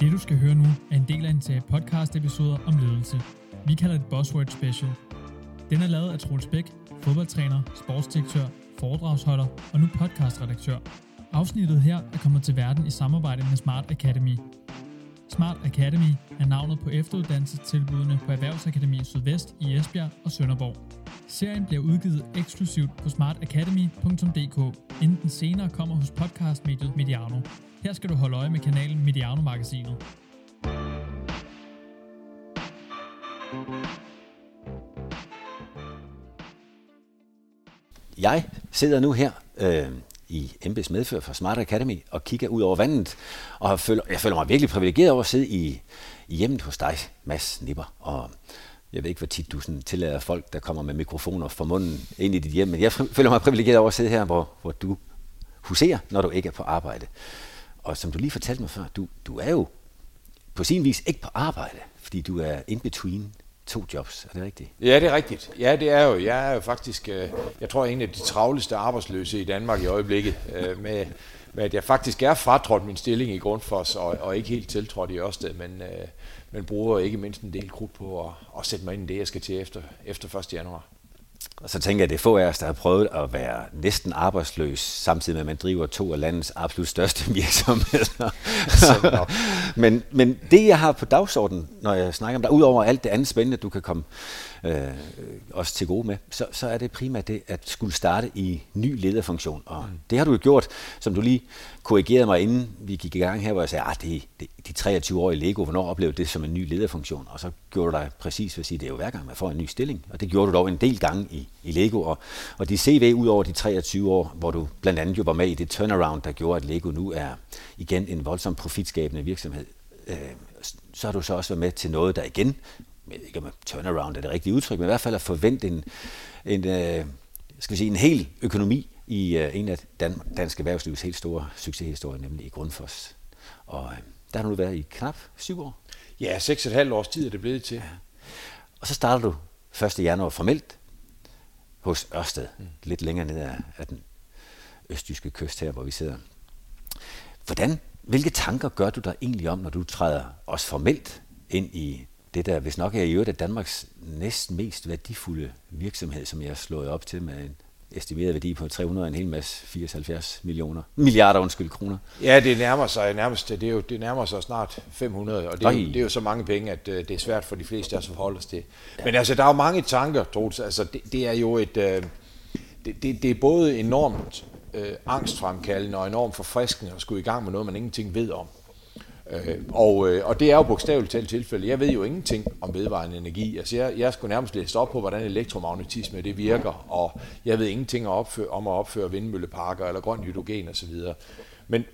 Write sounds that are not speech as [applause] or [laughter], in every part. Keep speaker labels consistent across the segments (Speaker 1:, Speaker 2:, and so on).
Speaker 1: Det du skal høre nu er en del af en serie podcast episoder om ledelse. Vi kalder det Buzzword Special. Den er lavet af Troels Bæk, fodboldtræner, sportsdirektør, foredragsholder og nu podcastredaktør. Afsnittet her er kommet til verden i samarbejde med Smart Academy. Smart Academy er navnet på efteruddannelsestilbudene på Erhvervsakademi Sydvest i Esbjerg og Sønderborg. Serien bliver udgivet eksklusivt på smartacademy.dk, inden den senere kommer hos podcastmediet Mediano. Her skal du holde øje med kanalen Mediano-magasinet.
Speaker 2: Jeg sidder nu her øh, i MB's medfører for Smart Academy og kigger ud over vandet, og føler, jeg føler mig virkelig privilegeret over at sidde i, i hjemmet hos dig, Mads Nipper. Og jeg ved ikke, hvor tit du sådan tillader folk, der kommer med mikrofoner for munden ind i dit hjem, men jeg føler mig privilegeret over at sidde her, hvor, hvor du huserer, når du ikke er på arbejde. Og som du lige fortalte mig før, du, du er jo på sin vis ikke på arbejde, fordi du er in between to jobs. Er det rigtigt?
Speaker 3: Ja, det er rigtigt. Ja, det er jo. Jeg er jo faktisk, øh, jeg tror, en af de travleste arbejdsløse i Danmark i øjeblikket, øh, med, med at jeg faktisk er fratrådt min stilling i Grundfos, og, og ikke helt tiltrådt i Ørsted, men, øh, men bruger ikke mindst en del krudt på at, at sætte mig ind i det, jeg skal til efter, efter 1. januar.
Speaker 2: Og så tænker jeg, at det er få af os, der har prøvet at være næsten arbejdsløs, samtidig med, at man driver to af landets absolut største [laughs] virksomheder. men, men det, jeg har på dagsordenen, når jeg snakker om dig, udover alt det andet spændende, du kan komme øh, også til gode med, så, så er det primært det at skulle starte i ny lederfunktion. Og mm. det har du jo gjort, som du lige korrigerede mig, inden vi gik i gang her, hvor jeg sagde, at ah, det, det, de 23 år i Lego, hvornår oplevede det som en ny lederfunktion? Og så gjorde du dig præcis ved at sige, det er jo hver gang, man får en ny stilling. Og det gjorde du dog en del gange i, i Lego. Og, og de CV ud over de 23 år, hvor du blandt andet jo var med i det turnaround, der gjorde, at Lego nu er igen en voldsom profitskabende virksomhed, øh, så har du så også været med til noget, der igen jeg ved ikke om turnaround er det rigtige udtryk, men i hvert fald at forvente en, en, øh, skal vi sige, en hel økonomi i øh, en af Dan, dansk erhvervslivets helt store succeshistorier, nemlig i Grundfos. Og øh, der har du været i knap syv år.
Speaker 3: Ja, seks og et halvt års tid er det blevet til. Ja.
Speaker 2: Og så starter du 1. januar formelt hos Ørsted, mm. lidt længere ned af, af den østjyske kyst her, hvor vi sidder. Hvordan, hvilke tanker gør du dig egentlig om, når du træder også formelt ind i det der, hvis nok er i øvrigt er Danmarks næsten mest værdifulde virksomhed, som jeg har slået op til med en estimeret værdi på 300 en hel masse 80 millioner, milliarder undskyld, kroner.
Speaker 3: Ja, det nærmer sig nærmest, det, er jo, det nærmer sig snart 500, og det er, jo, det er jo så mange penge, at uh, det er svært for de fleste at forholde os til. Ja. Men altså, der er jo mange tanker, Troels. Altså, det, det er jo et, uh, det, det, det er både enormt uh, angstfremkaldende og enormt forfriskende at skulle i gang med noget, man ingenting ved om. Øh, og, øh, og det er jo bogstaveligt talt tilfælde. Jeg ved jo ingenting om vedvarende energi. Altså jeg, jeg skulle nærmest læse op på, hvordan elektromagnetisme det virker, og jeg ved ingenting om at opføre, om at opføre vindmølleparker eller grøn hydrogen osv. Men,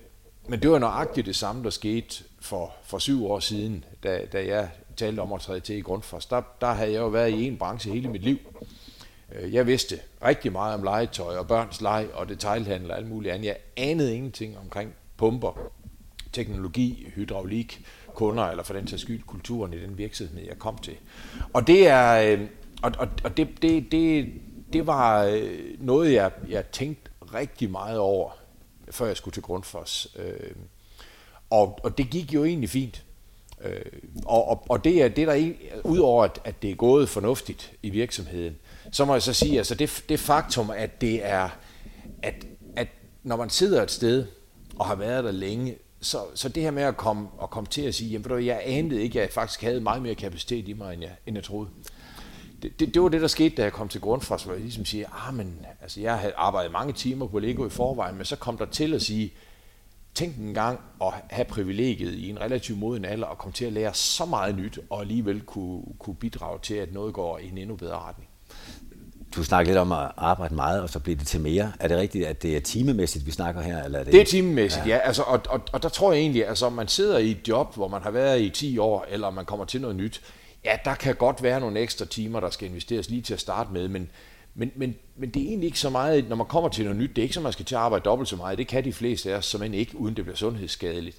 Speaker 3: men det var nøjagtigt det samme, der skete for, for syv år siden, da, da jeg talte om at træde til i Grundfos. Der, der havde jeg jo været i en branche hele mit liv. Øh, jeg vidste rigtig meget om legetøj og børns leg og detailhandel og alt muligt andet. Jeg anede ingenting omkring pumper teknologi, hydraulik, kunder, eller for den sags skyld kulturen i den virksomhed, jeg kom til. Og det er, øh, og, og, og det, det, det, det var øh, noget, jeg, jeg tænkte rigtig meget over, før jeg skulle til Grundfos. Øh, og, og det gik jo egentlig fint. Øh, og, og, og det er det, der udover at, at det er gået fornuftigt i virksomheden, så må jeg så sige, altså det, det faktum, at det er, at, at når man sidder et sted og har været der længe, så, så det her med at komme, at komme til at sige, jamen, du, jeg anede ikke, at jeg faktisk havde meget mere kapacitet i mig, end jeg, end jeg troede. Det, det, det var det, der skete, da jeg kom til Grundfos, hvor jeg ligesom siger, ah, men altså, jeg havde arbejdet mange timer på Lego i forvejen, men så kom der til at sige, tænk en gang at have privilegiet i en relativt moden alder og komme til at lære så meget nyt, og alligevel kunne, kunne bidrage til, at noget går i en endnu bedre retning.
Speaker 2: Du snakker lidt om at arbejde meget, og så bliver det til mere. Er det rigtigt, at det er timemæssigt, vi snakker her? Eller er det...
Speaker 3: det er timemæssigt, ja. ja. Altså, og, og, og der tror jeg egentlig, altså om man sidder i et job, hvor man har været i 10 år, eller man kommer til noget nyt, ja, der kan godt være nogle ekstra timer, der skal investeres lige til at starte med, men, men, men, men det er egentlig ikke så meget, når man kommer til noget nyt, det er ikke så, man skal til at arbejde dobbelt så meget. Det kan de fleste af os, som end ikke, uden det bliver sundhedsskadeligt.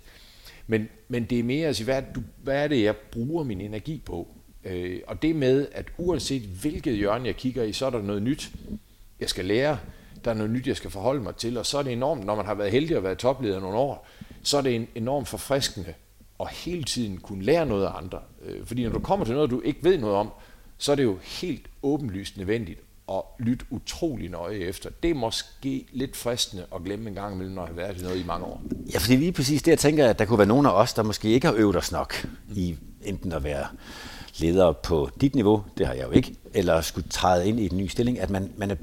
Speaker 3: Men, men det er mere at sige, hvad, du, hvad er det, jeg bruger min energi på? Øh, og det med, at uanset hvilket hjørne jeg kigger i, så er der noget nyt, jeg skal lære, der er noget nyt, jeg skal forholde mig til, og så er det enormt, når man har været heldig at være topleder nogle år, så er det en enormt forfriskende og hele tiden kunne lære noget af andre. Øh, fordi når du kommer til noget, du ikke ved noget om, så er det jo helt åbenlyst nødvendigt at lytte utrolig nøje efter. Det er måske lidt fristende at glemme en gang imellem, når jeg har været i noget i mange år.
Speaker 2: Ja, fordi lige præcis det, jeg tænker, at der kunne være nogen af os, der måske ikke har øvet os nok i enten at være leder på dit niveau, det har jeg jo ikke, eller skulle træde ind i en ny stilling, at man, man er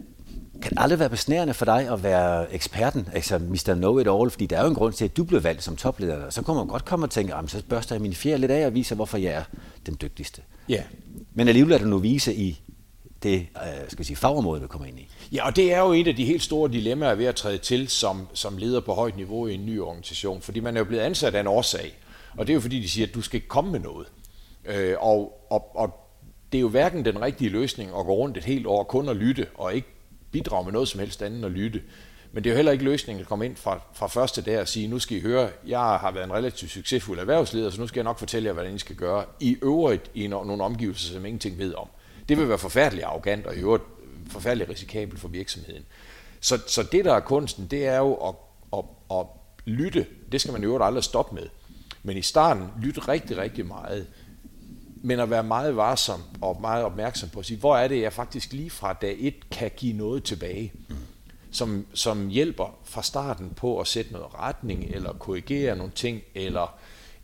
Speaker 2: kan aldrig være besnærende for dig at være eksperten, altså Mr. Know-it-all, fordi der er jo en grund til, at du blev valgt som topleder. Så kunne man godt komme og tænke, så børster jeg min fjerde lidt af og viser, hvorfor jeg er den dygtigste.
Speaker 3: Ja.
Speaker 2: Men alligevel er du nu vise i det øh, skal vi sige, fagområde, du kommer ind i.
Speaker 3: Ja, og det er jo et af de helt store dilemmaer ved at træde til som, som leder på højt niveau i en ny organisation, fordi man er jo blevet ansat af en årsag, og det er jo fordi, de siger, at du skal komme med noget. Øh, og, og, og det er jo hverken den rigtige løsning at gå rundt et helt år kun at lytte, og ikke bidrage med noget som helst andet end at lytte. Men det er jo heller ikke løsningen at komme ind fra, fra første dag og sige, nu skal I høre, jeg har været en relativt succesfuld erhvervsleder, så nu skal jeg nok fortælle jer, hvordan I skal gøre. I øvrigt i nogle omgivelser, som ingenting ved om. Det vil være forfærdeligt arrogant og i øvrigt forfærdeligt risikabelt for virksomheden. Så, så det, der er kunsten, det er jo at, at, at lytte. Det skal man i øvrigt aldrig stoppe med. Men i starten lyt rigtig, rigtig meget men at være meget varsom og meget opmærksom på at sige, hvor er det, jeg faktisk lige fra dag et kan give noget tilbage, som, som hjælper fra starten på at sætte noget retning, eller korrigere nogle ting, eller,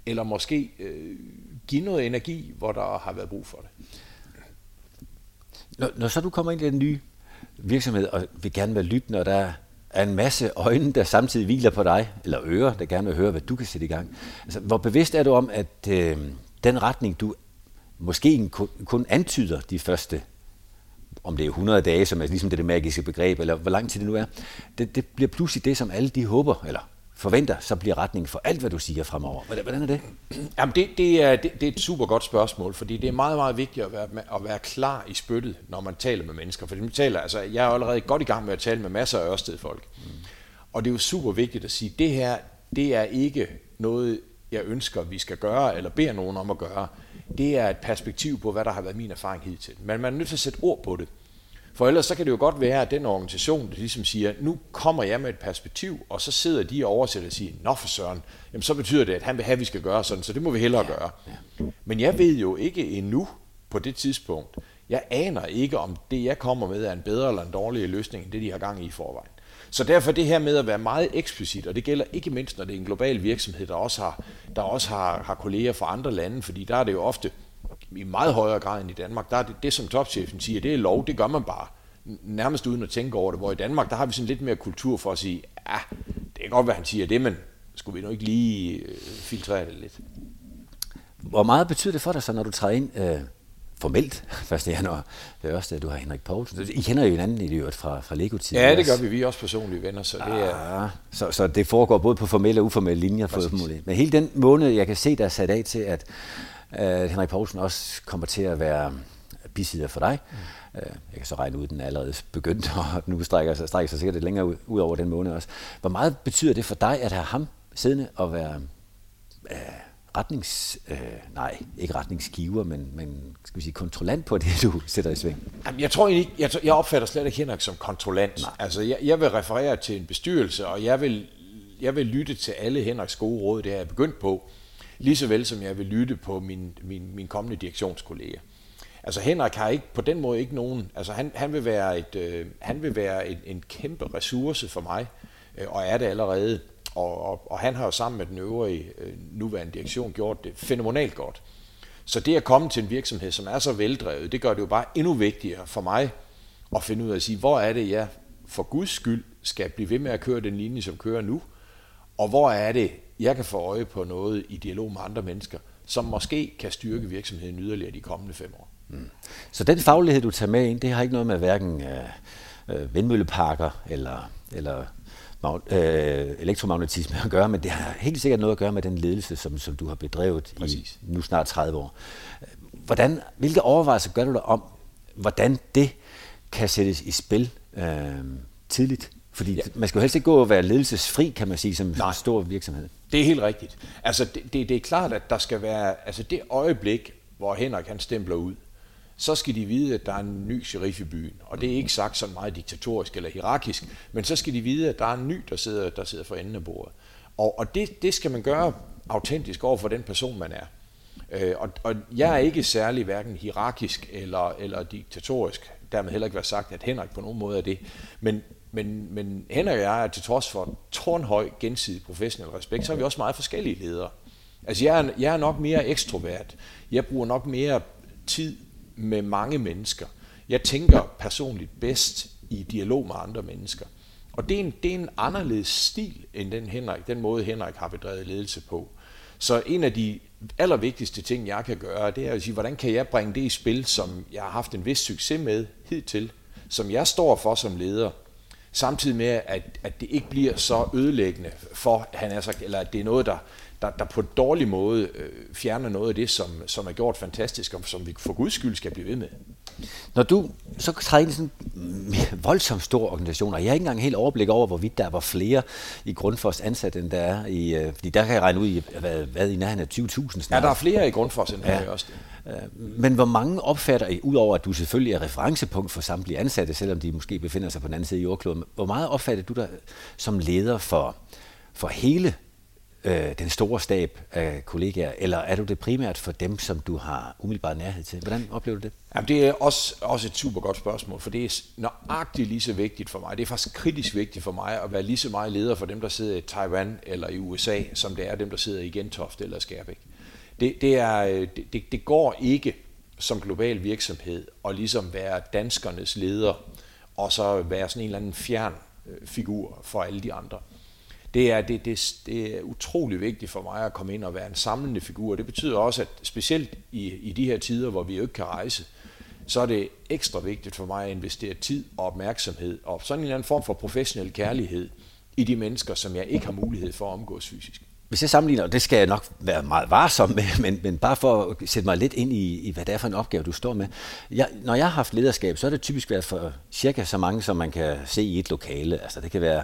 Speaker 3: eller måske øh, give noget energi, hvor der har været brug for det.
Speaker 2: Når, når så du kommer ind i den nye virksomhed, og vil gerne være lyttende, og der er en masse øjne, der samtidig hviler på dig, eller ører, der gerne vil høre, hvad du kan sætte i gang. Altså, hvor bevidst er du om, at øh, den retning, du måske kun, kun antyder de første, om det er 100 dage, som er ligesom det, det magiske begreb, eller hvor lang tid det nu er, det, det bliver pludselig det, som alle de håber, eller forventer, så bliver retningen for alt, hvad du siger fremover. Hvordan er det?
Speaker 3: Jamen det, det, er, det, det er et super godt spørgsmål, fordi det er meget, meget vigtigt at være, at være klar i spyttet, når man taler med mennesker. For man taler, altså, jeg er allerede godt i gang med at tale med masser af Ørsted-folk. Mm. Og det er jo super vigtigt at sige, det her, det er ikke noget, jeg ønsker, vi skal gøre, eller beder nogen om at gøre det er et perspektiv på, hvad der har været min erfaring hidtil. Men man er nødt til at sætte ord på det. For ellers så kan det jo godt være, at den organisation, der ligesom siger, nu kommer jeg med et perspektiv, og så sidder de og oversætter og siger, nå for søren, jamen så betyder det, at han vil have, at vi skal gøre sådan, så det må vi hellere gøre. Men jeg ved jo ikke endnu på det tidspunkt, jeg aner ikke, om det, jeg kommer med, er en bedre eller en dårligere løsning, end det, de har gang i i forvejen. Så derfor det her med at være meget eksplicit, og det gælder ikke mindst, når det er en global virksomhed, der også har, der også har, har kolleger fra andre lande, fordi der er det jo ofte i meget højere grad end i Danmark, der er det, det som topchefen siger, det er lov, det gør man bare, nærmest uden at tænke over det, hvor i Danmark, der har vi sådan lidt mere kultur for at sige, ja, det kan godt være, han siger det, men skulle vi nu ikke lige øh, filtrere det lidt?
Speaker 2: Hvor meget betyder det for dig så, når du træder ind øh, formelt [laughs] 1. januar det er at du har Henrik Poulsen. I kender jo hinanden i øvrigt fra, fra Lego-tiden.
Speaker 3: Ja, det gør vi. Vi er også personlige venner, så det er...
Speaker 2: Ah, så, så det foregår både på formelle og uformelle linjer. For Men hele den måned, jeg kan se, der er sat af til, at uh, Henrik Poulsen også kommer til at være bisider for dig. Mm. Uh, jeg kan så regne ud, at den er allerede begyndt, [laughs] og nu strækker sig, strækker sig sikkert lidt længere ud, ud over den måned også. Hvor meget betyder det for dig, at have ham siddende og være... Uh, retnings... Øh, nej, ikke retningsgiver, men, men skal vi sige kontrollant på det, [laughs] du sætter i sving?
Speaker 3: Jamen, jeg tror ikke, jeg, jeg opfatter slet ikke Henrik som kontrollant. Nej. Altså, jeg, jeg vil referere til en bestyrelse, og jeg vil, jeg vil lytte til alle Henriks gode råd, det har jeg begyndt på, lige så vel som jeg vil lytte på min, min, min kommende direktionskollega. Altså Henrik har ikke på den måde ikke nogen, altså han, han vil være, et, øh, han vil være en, en kæmpe ressource for mig, øh, og er det allerede. Og, og, og han har jo sammen med den øvrige øh, nuværende direktion gjort det fænomenalt godt. Så det at komme til en virksomhed, som er så veldrevet, det gør det jo bare endnu vigtigere for mig at finde ud af at sige, hvor er det, jeg for Guds skyld skal blive ved med at køre den linje, som kører nu, og hvor er det, jeg kan få øje på noget i dialog med andre mennesker, som måske kan styrke virksomheden yderligere de kommende fem år. Mm.
Speaker 2: Så den faglighed, du tager med ind, det har ikke noget med hverken øh, øh vindmølleparker eller, eller øh, elektromagnetisme at gøre, men det har helt sikkert noget at gøre med den ledelse, som, som du har bedrevet Præcis. i nu snart 30 år. Hvordan, hvilke overvejelser gør du dig om, hvordan det kan sættes i spil øh, tidligt? Fordi ja. man skal jo helst ikke gå og være ledelsesfri, kan man sige, som Nej. stor virksomhed.
Speaker 3: Det er helt rigtigt. Altså, det, det, det er klart, at der skal være, altså det øjeblik, hvor Henrik han stempler ud, så skal de vide, at der er en ny sheriff i byen. Og det er ikke sagt sådan meget diktatorisk eller hierarkisk, men så skal de vide, at der er en ny, der sidder, der sidder for enden af bordet. Og, og det, det skal man gøre autentisk over for den person, man er. Øh, og, og jeg er ikke særlig hverken hierarkisk eller, eller diktatorisk. Dermed heller ikke være sagt, at Henrik på nogen måde er det. Men, men, men Henrik og jeg er til trods for tårnhøj gensidig professionel respekt, så er vi også meget forskellige ledere. Altså jeg er, jeg er nok mere ekstrovert. Jeg bruger nok mere tid med mange mennesker. Jeg tænker personligt bedst i dialog med andre mennesker. Og det er en, det er en anderledes stil end den, Henrik, den måde, Henrik har bedrevet ledelse på. Så en af de allervigtigste ting, jeg kan gøre, det er at sige, hvordan kan jeg bringe det i spil, som jeg har haft en vis succes med hidtil, som jeg står for som leder, samtidig med, at, at det ikke bliver så ødelæggende for, han er sagt, eller at det er noget, der, der, der på en dårlig måde øh, fjerner noget af det, som, som er gjort fantastisk, og som vi for guds skyld skal blive ved med.
Speaker 2: Når du så træder ind i sådan en voldsomt stor organisation, og jeg har ikke engang helt overblik over, hvorvidt der var flere i Grundfos ansat, end der er i, øh, fordi der kan jeg regne ud i, hvad, hvad i nærheden af 20.000 snart.
Speaker 3: Ja, der er flere i Grundfos, end ja. også det.
Speaker 2: Øh, men hvor mange opfatter I, udover at du selvfølgelig er referencepunkt for samtlige ansatte, selvom de måske befinder sig på den anden side af jordkloden, hvor meget opfatter du dig som leder for, for hele øh, den store stab af kollegaer, eller er du det primært for dem, som du har umiddelbart nærhed til? Hvordan oplever du det?
Speaker 3: Jamen, det er også, også et super godt spørgsmål, for det er nøjagtigt lige så vigtigt for mig. Det er faktisk kritisk vigtigt for mig at være lige så meget leder for dem, der sidder i Taiwan eller i USA, som det er dem, der sidder i Gentofte eller Skærbæk. Det, det, er, øh, det, det, går ikke som global virksomhed at ligesom være danskernes leder, og så være sådan en eller anden fjern øh, figur for alle de andre det er, det, det, det er utrolig vigtigt for mig at komme ind og være en samlende figur. Det betyder også, at specielt i, i de her tider, hvor vi jo ikke kan rejse, så er det ekstra vigtigt for mig at investere tid og opmærksomhed og sådan en eller anden form for professionel kærlighed i de mennesker, som jeg ikke har mulighed for at omgås fysisk.
Speaker 2: Hvis jeg sammenligner, og det skal jeg nok være meget varsom med, men, men bare for at sætte mig lidt ind i, i, hvad det er for en opgave, du står med. Jeg, når jeg har haft lederskab, så er det typisk været for cirka så mange, som man kan se i et lokale. Altså det kan være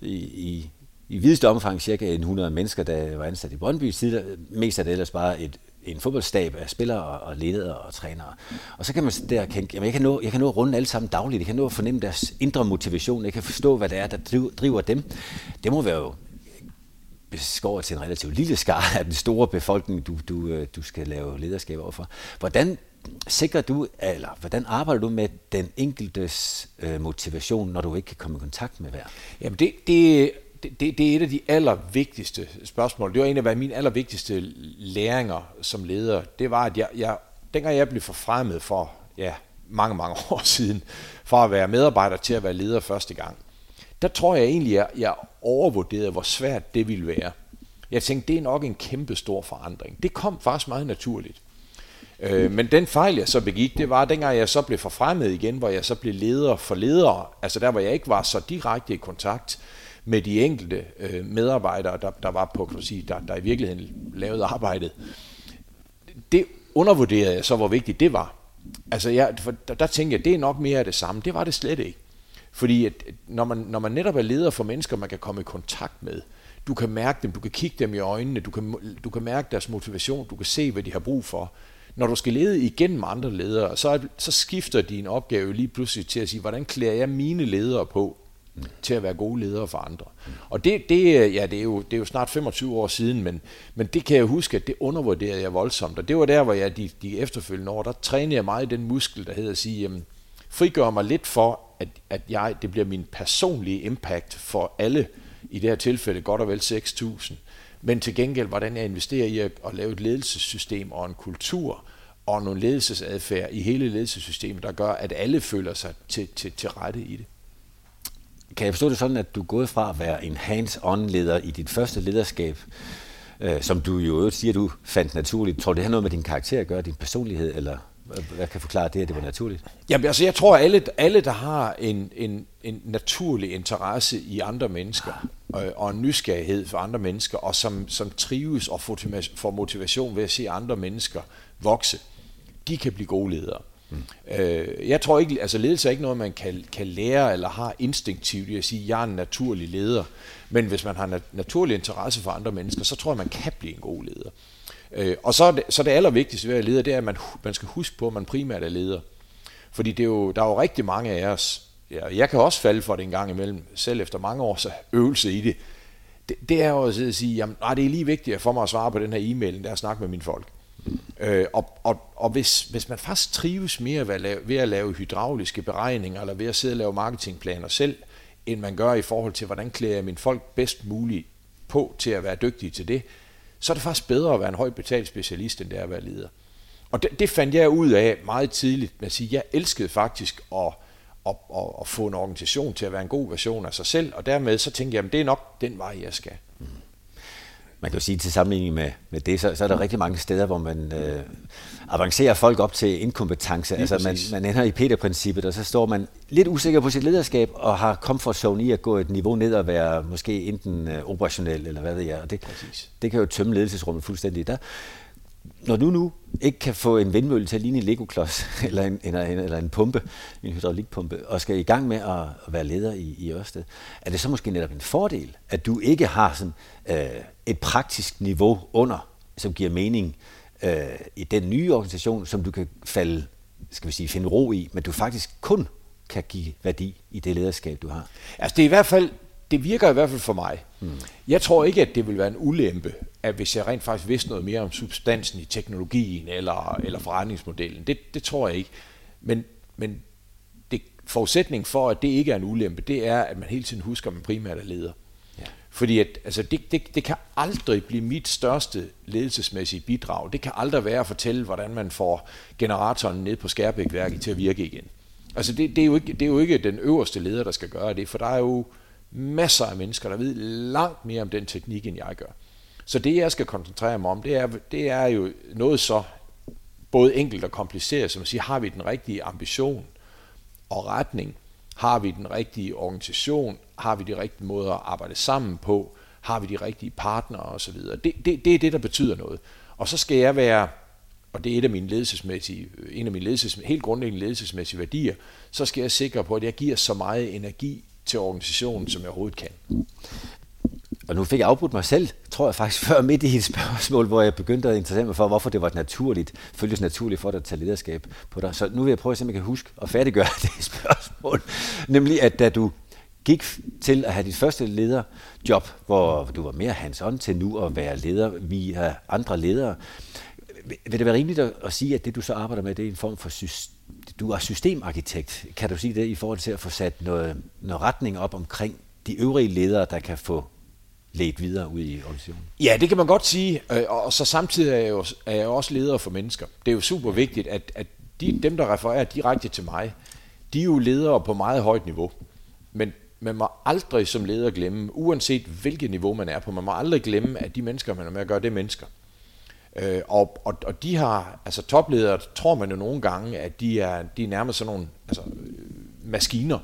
Speaker 2: i, i i videst omfang cirka 100 mennesker, der var ansat i Brøndby. Mest af det ellers bare et, en fodboldstab af spillere og ledere og trænere. Og så kan man der kan, jamen jeg, kan nå, jeg kan nå at runde alle sammen dagligt. Jeg kan nå at fornemme deres indre motivation. Jeg kan forstå, hvad det er, der driver dem. Det må være jo beskåret til en relativt lille skar af den store befolkning, du, du, øh, du skal lave lederskab overfor. Hvordan sikrer du, eller hvordan arbejder du med den enkeltes øh, motivation, når du ikke kan komme i kontakt med hver?
Speaker 3: Jamen det, det det, det, det er et af de allervigtigste spørgsmål. Det var en af mine allervigtigste læringer som leder. Det var, at jeg, jeg dengang jeg blev forfremmet for ja, mange, mange [laughs] år siden, fra at være medarbejder til at være leder første gang, der tror jeg egentlig, at jeg overvurderede, hvor svært det ville være. Jeg tænkte, det er nok en kæmpe stor forandring. Det kom faktisk meget naturligt. Øh, men den fejl, jeg så begik, det var, at dengang jeg så blev forfremmet igen, hvor jeg så blev leder for ledere, altså der, hvor jeg ikke var så direkte i kontakt med de enkelte øh, medarbejdere, der, der var på, kan sige, der, der i virkeligheden lavede arbejdet. Det undervurderede jeg så, hvor vigtigt det var. Altså, jeg, for der, der tænkte jeg, det er nok mere af det samme. Det var det slet ikke. Fordi at, når, man, når man netop er leder for mennesker, man kan komme i kontakt med, du kan mærke dem, du kan kigge dem i øjnene, du kan, du kan mærke deres motivation, du kan se, hvad de har brug for. Når du skal lede igennem andre ledere, så, så skifter din opgave lige pludselig til at sige, hvordan klæder jeg mine ledere på til at være gode ledere for andre. Og det, det, ja, det, er, jo, det er jo snart 25 år siden, men, men det kan jeg huske, at det undervurderede jeg voldsomt. Og det var der, hvor jeg de, de efterfølgende år, der trænede jeg meget den muskel, der hedder at sige, jamen, frigør mig lidt for, at, at jeg, det bliver min personlige impact for alle, i det her tilfælde godt og vel 6.000. Men til gengæld, hvordan jeg investerer i at, at lave et ledelsessystem og en kultur, og nogle ledelsesadfærd i hele ledelsessystemet, der gør, at alle føler sig til, til, til rette i det.
Speaker 2: Kan jeg forstå det sådan, at du er gået fra at være en hands-on leder i dit første lederskab, øh, som du jo siger, du fandt naturligt. Tror du, det har noget med din karakter at gøre, din personlighed, eller hvad kan forklare det, at det var naturligt?
Speaker 3: Jamen, altså, jeg tror, at alle, alle der har en, en, en naturlig interesse i andre mennesker, øh, og en nysgerrighed for andre mennesker, og som, som trives og får motivation ved at se andre mennesker vokse, de kan blive gode ledere. Mm. Øh, jeg tror ikke, altså ledelse er ikke noget, man kan, kan lære eller har instinktivt i at sige, jeg er en naturlig leder. Men hvis man har nat- naturlig interesse for andre mennesker, så tror jeg, man kan blive en god leder. Øh, og så er, det, så det allervigtigste ved at være leder, det er, at man, man skal huske på, at man primært er leder. Fordi det er jo, der er jo rigtig mange af os, ja, jeg kan også falde for det en gang imellem, selv efter mange års øvelse i det. det, det er jo at sige, jamen, nej, det er lige vigtigt for mig at svare på den her e-mail, end er at snakke med mine folk. Øh, og og, og hvis, hvis man faktisk trives mere ved at, lave, ved at lave hydrauliske beregninger, eller ved at sidde og lave marketingplaner selv, end man gør i forhold til, hvordan klæder jeg mine folk bedst muligt på til at være dygtige til det, så er det faktisk bedre at være en højt betalt specialist, end det er at være leder. Og det, det fandt jeg ud af meget tidligt med at sige, at jeg elskede faktisk at, at, at, at få en organisation til at være en god version af sig selv, og dermed så tænkte jeg, at det er nok den vej, jeg skal.
Speaker 2: Man kan jo sige til sammenligning med, med det, så, så er der rigtig mange steder, hvor man øh, avancerer folk op til inkompetence. Lige altså man, man ender i Peter-princippet, og så står man lidt usikker på sit lederskab, og har comfort zone i at gå et niveau ned og være måske enten øh, operationel, eller hvad ved jeg. Og det, det kan jo tømme ledelsesrummet fuldstændig. Der, når du nu ikke kan få en vindmølle til at ligne en Lego-klods, [laughs] eller en, eller, en, eller en pumpe, en hydraulikpumpe, og skal i gang med at, at være leder i, i Ørsted, er det så måske netop en fordel, at du ikke har sådan, øh, et praktisk niveau under, som giver mening øh, i den nye organisation, som du kan falde, skal vi sige, finde ro i, men du faktisk kun kan give værdi i det lederskab, du har?
Speaker 3: Altså det er i hvert fald det virker i hvert fald for mig. Hmm. Jeg tror ikke, at det vil være en ulempe, at hvis jeg rent faktisk vidste noget mere om substansen i teknologien eller, eller forretningsmodellen. Det, det tror jeg ikke. Men, men det, forudsætning for, at det ikke er en ulempe, det er, at man hele tiden husker, at man primært er leder. Ja. Fordi at, altså det, det, det kan aldrig blive mit største ledelsesmæssige bidrag. Det kan aldrig være at fortælle, hvordan man får generatoren ned på Skærbækværket til at virke igen. Altså det, det, er jo ikke, det er jo ikke den øverste leder, der skal gøre det, for der er jo masser af mennesker, der ved langt mere om den teknik, end jeg gør. Så det, jeg skal koncentrere mig om, det er, det er jo noget så både enkelt og kompliceret, som at sige, har vi den rigtige ambition og retning? Har vi den rigtige organisation? Har vi de rigtige måder at arbejde sammen på? Har vi de rigtige partnere osv.? Det, det, det er det, der betyder noget. Og så skal jeg være, og det er et af mine ledelsesmæssige, en af mine ledelses, helt grundlæggende ledelsesmæssige værdier, så skal jeg sikre på, at jeg giver så meget energi til organisationen, som jeg overhovedet kan.
Speaker 2: Og nu fik jeg afbrudt mig selv, tror jeg faktisk, [laughs] før midt i et spørgsmål, hvor jeg begyndte at interessere mig for, hvorfor det var naturligt, følges naturligt for dig at tage lederskab på dig. Så nu vil jeg prøve at se, om jeg kan huske at færdiggøre [laughs] det spørgsmål. Nemlig, at da du gik til at have dit første lederjob, hvor du var mere hands-on til nu at være leder via andre ledere, vil det være rimeligt at sige, at det du så arbejder med, det er en form for system, du er systemarkitekt. Kan du sige det i forhold til at få sat noget, noget retning op omkring de øvrige ledere, der kan få ledt videre ud i organisationen?
Speaker 3: Ja, det kan man godt sige. Øh, og så samtidig er jeg jo, er jeg også leder for mennesker. Det er jo super vigtigt, at, at de, dem, der refererer direkte til mig, de er jo ledere på meget højt niveau. Men man må aldrig som leder glemme, uanset hvilket niveau man er på, man må aldrig glemme, at de mennesker, man er med at gøre, det er mennesker. Øh, og, og, og de har, altså topledere, tror man jo nogle gange, at de er, de er nærmest sådan nogle altså, øh, maskiner.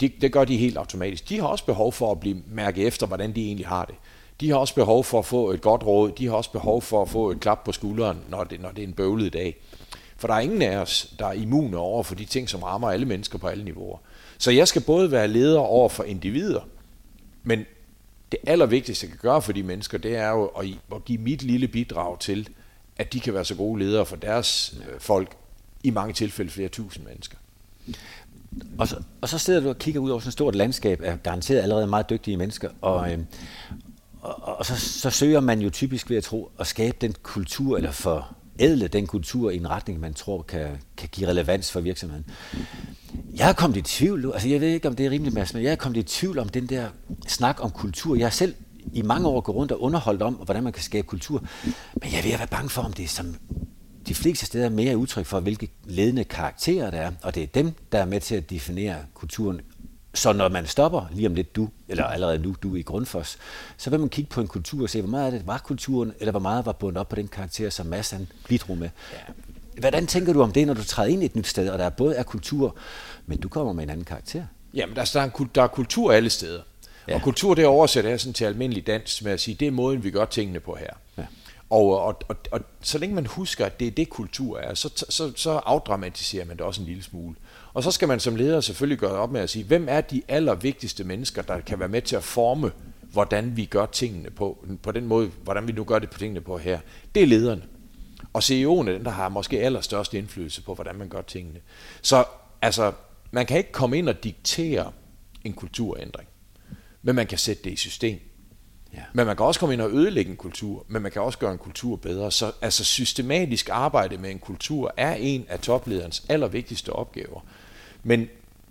Speaker 3: Det, det gør de helt automatisk. De har også behov for at blive mærket efter, hvordan de egentlig har det. De har også behov for at få et godt råd. De har også behov for at få et klap på skulderen, når det, når det er en bøvlet dag. For der er ingen af os, der er immune over for de ting, som rammer alle mennesker på alle niveauer. Så jeg skal både være leder over for individer, men det allervigtigste, jeg kan gøre for de mennesker, det er jo at, at give mit lille bidrag til, at de kan være så gode ledere for deres øh, folk, i mange tilfælde flere tusind mennesker.
Speaker 2: Og så, og så sidder du og kigger ud over sådan et stort landskab af garanteret allerede meget dygtige mennesker, og, øh, og, og så, så søger man jo typisk ved at tro at skabe den kultur, eller for ædle den kultur i en retning, man tror kan, kan give relevans for virksomheden. Jeg er kommet i tvivl, altså jeg ved ikke, om det er rimeligt, Mads, men jeg er kommet i tvivl om den der snak om kultur. Jeg har selv i mange år gået rundt og underholdt om, hvordan man kan skabe kultur, men jeg er ved at være bange for, om det er som de fleste steder mere udtryk for, hvilke ledende karakterer der er, og det er dem, der er med til at definere kulturen. Så når man stopper lige om lidt du, eller allerede nu du i Grundfos, så vil man kigge på en kultur og se, hvor meget af det var kulturen, eller hvor meget var bundet op på den karakter, som Mads han bidrog med. Hvordan tænker du om det, når du træder ind i et nyt sted, og der både er kultur, men du kommer med en anden karakter?
Speaker 3: Jamen, der er, en, der er kultur alle steder. Ja. Og kultur, det oversætter jeg sådan til almindelig dans med at sige, det er måden, vi gør tingene på her. Ja. Og, og, og, og så længe man husker, at det er det, kultur er, så, så, så afdramatiserer man det også en lille smule. Og så skal man som leder selvfølgelig gøre op med at sige, hvem er de allervigtigste mennesker, der kan være med til at forme, hvordan vi gør tingene på, på den måde, hvordan vi nu gør det på tingene på her. Det er lederne. Og CEO'en er den, der har måske allerstørst indflydelse på, hvordan man gør tingene. Så altså, man kan ikke komme ind og diktere en kulturændring, men man kan sætte det i system. Ja. Men man kan også komme ind og ødelægge en kultur, men man kan også gøre en kultur bedre. Så altså systematisk arbejde med en kultur er en af toplederens allervigtigste opgaver. Men,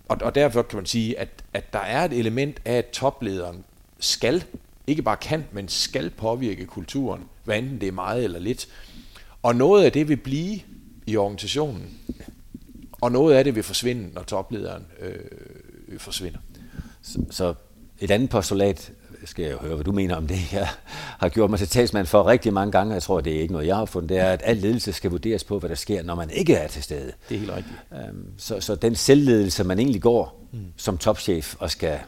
Speaker 3: og, og derfor kan man sige, at, at der er et element af, at toplederen skal, ikke bare kan, men skal påvirke kulturen, hvad enten det er meget eller lidt. Og noget af det vil blive i organisationen, og noget af det vil forsvinde, når toplederen øh, forsvinder.
Speaker 2: Så, så et andet postulat, skal jeg høre, hvad du mener om det, jeg har gjort mig til talsmand for rigtig mange gange, jeg tror, det er ikke noget, jeg har fundet, det er, at al ledelse skal vurderes på, hvad der sker, når man ikke er til stede.
Speaker 3: Det er helt rigtigt.
Speaker 2: Øhm, så, så den selvledelse, man egentlig går mm. som topchef og skal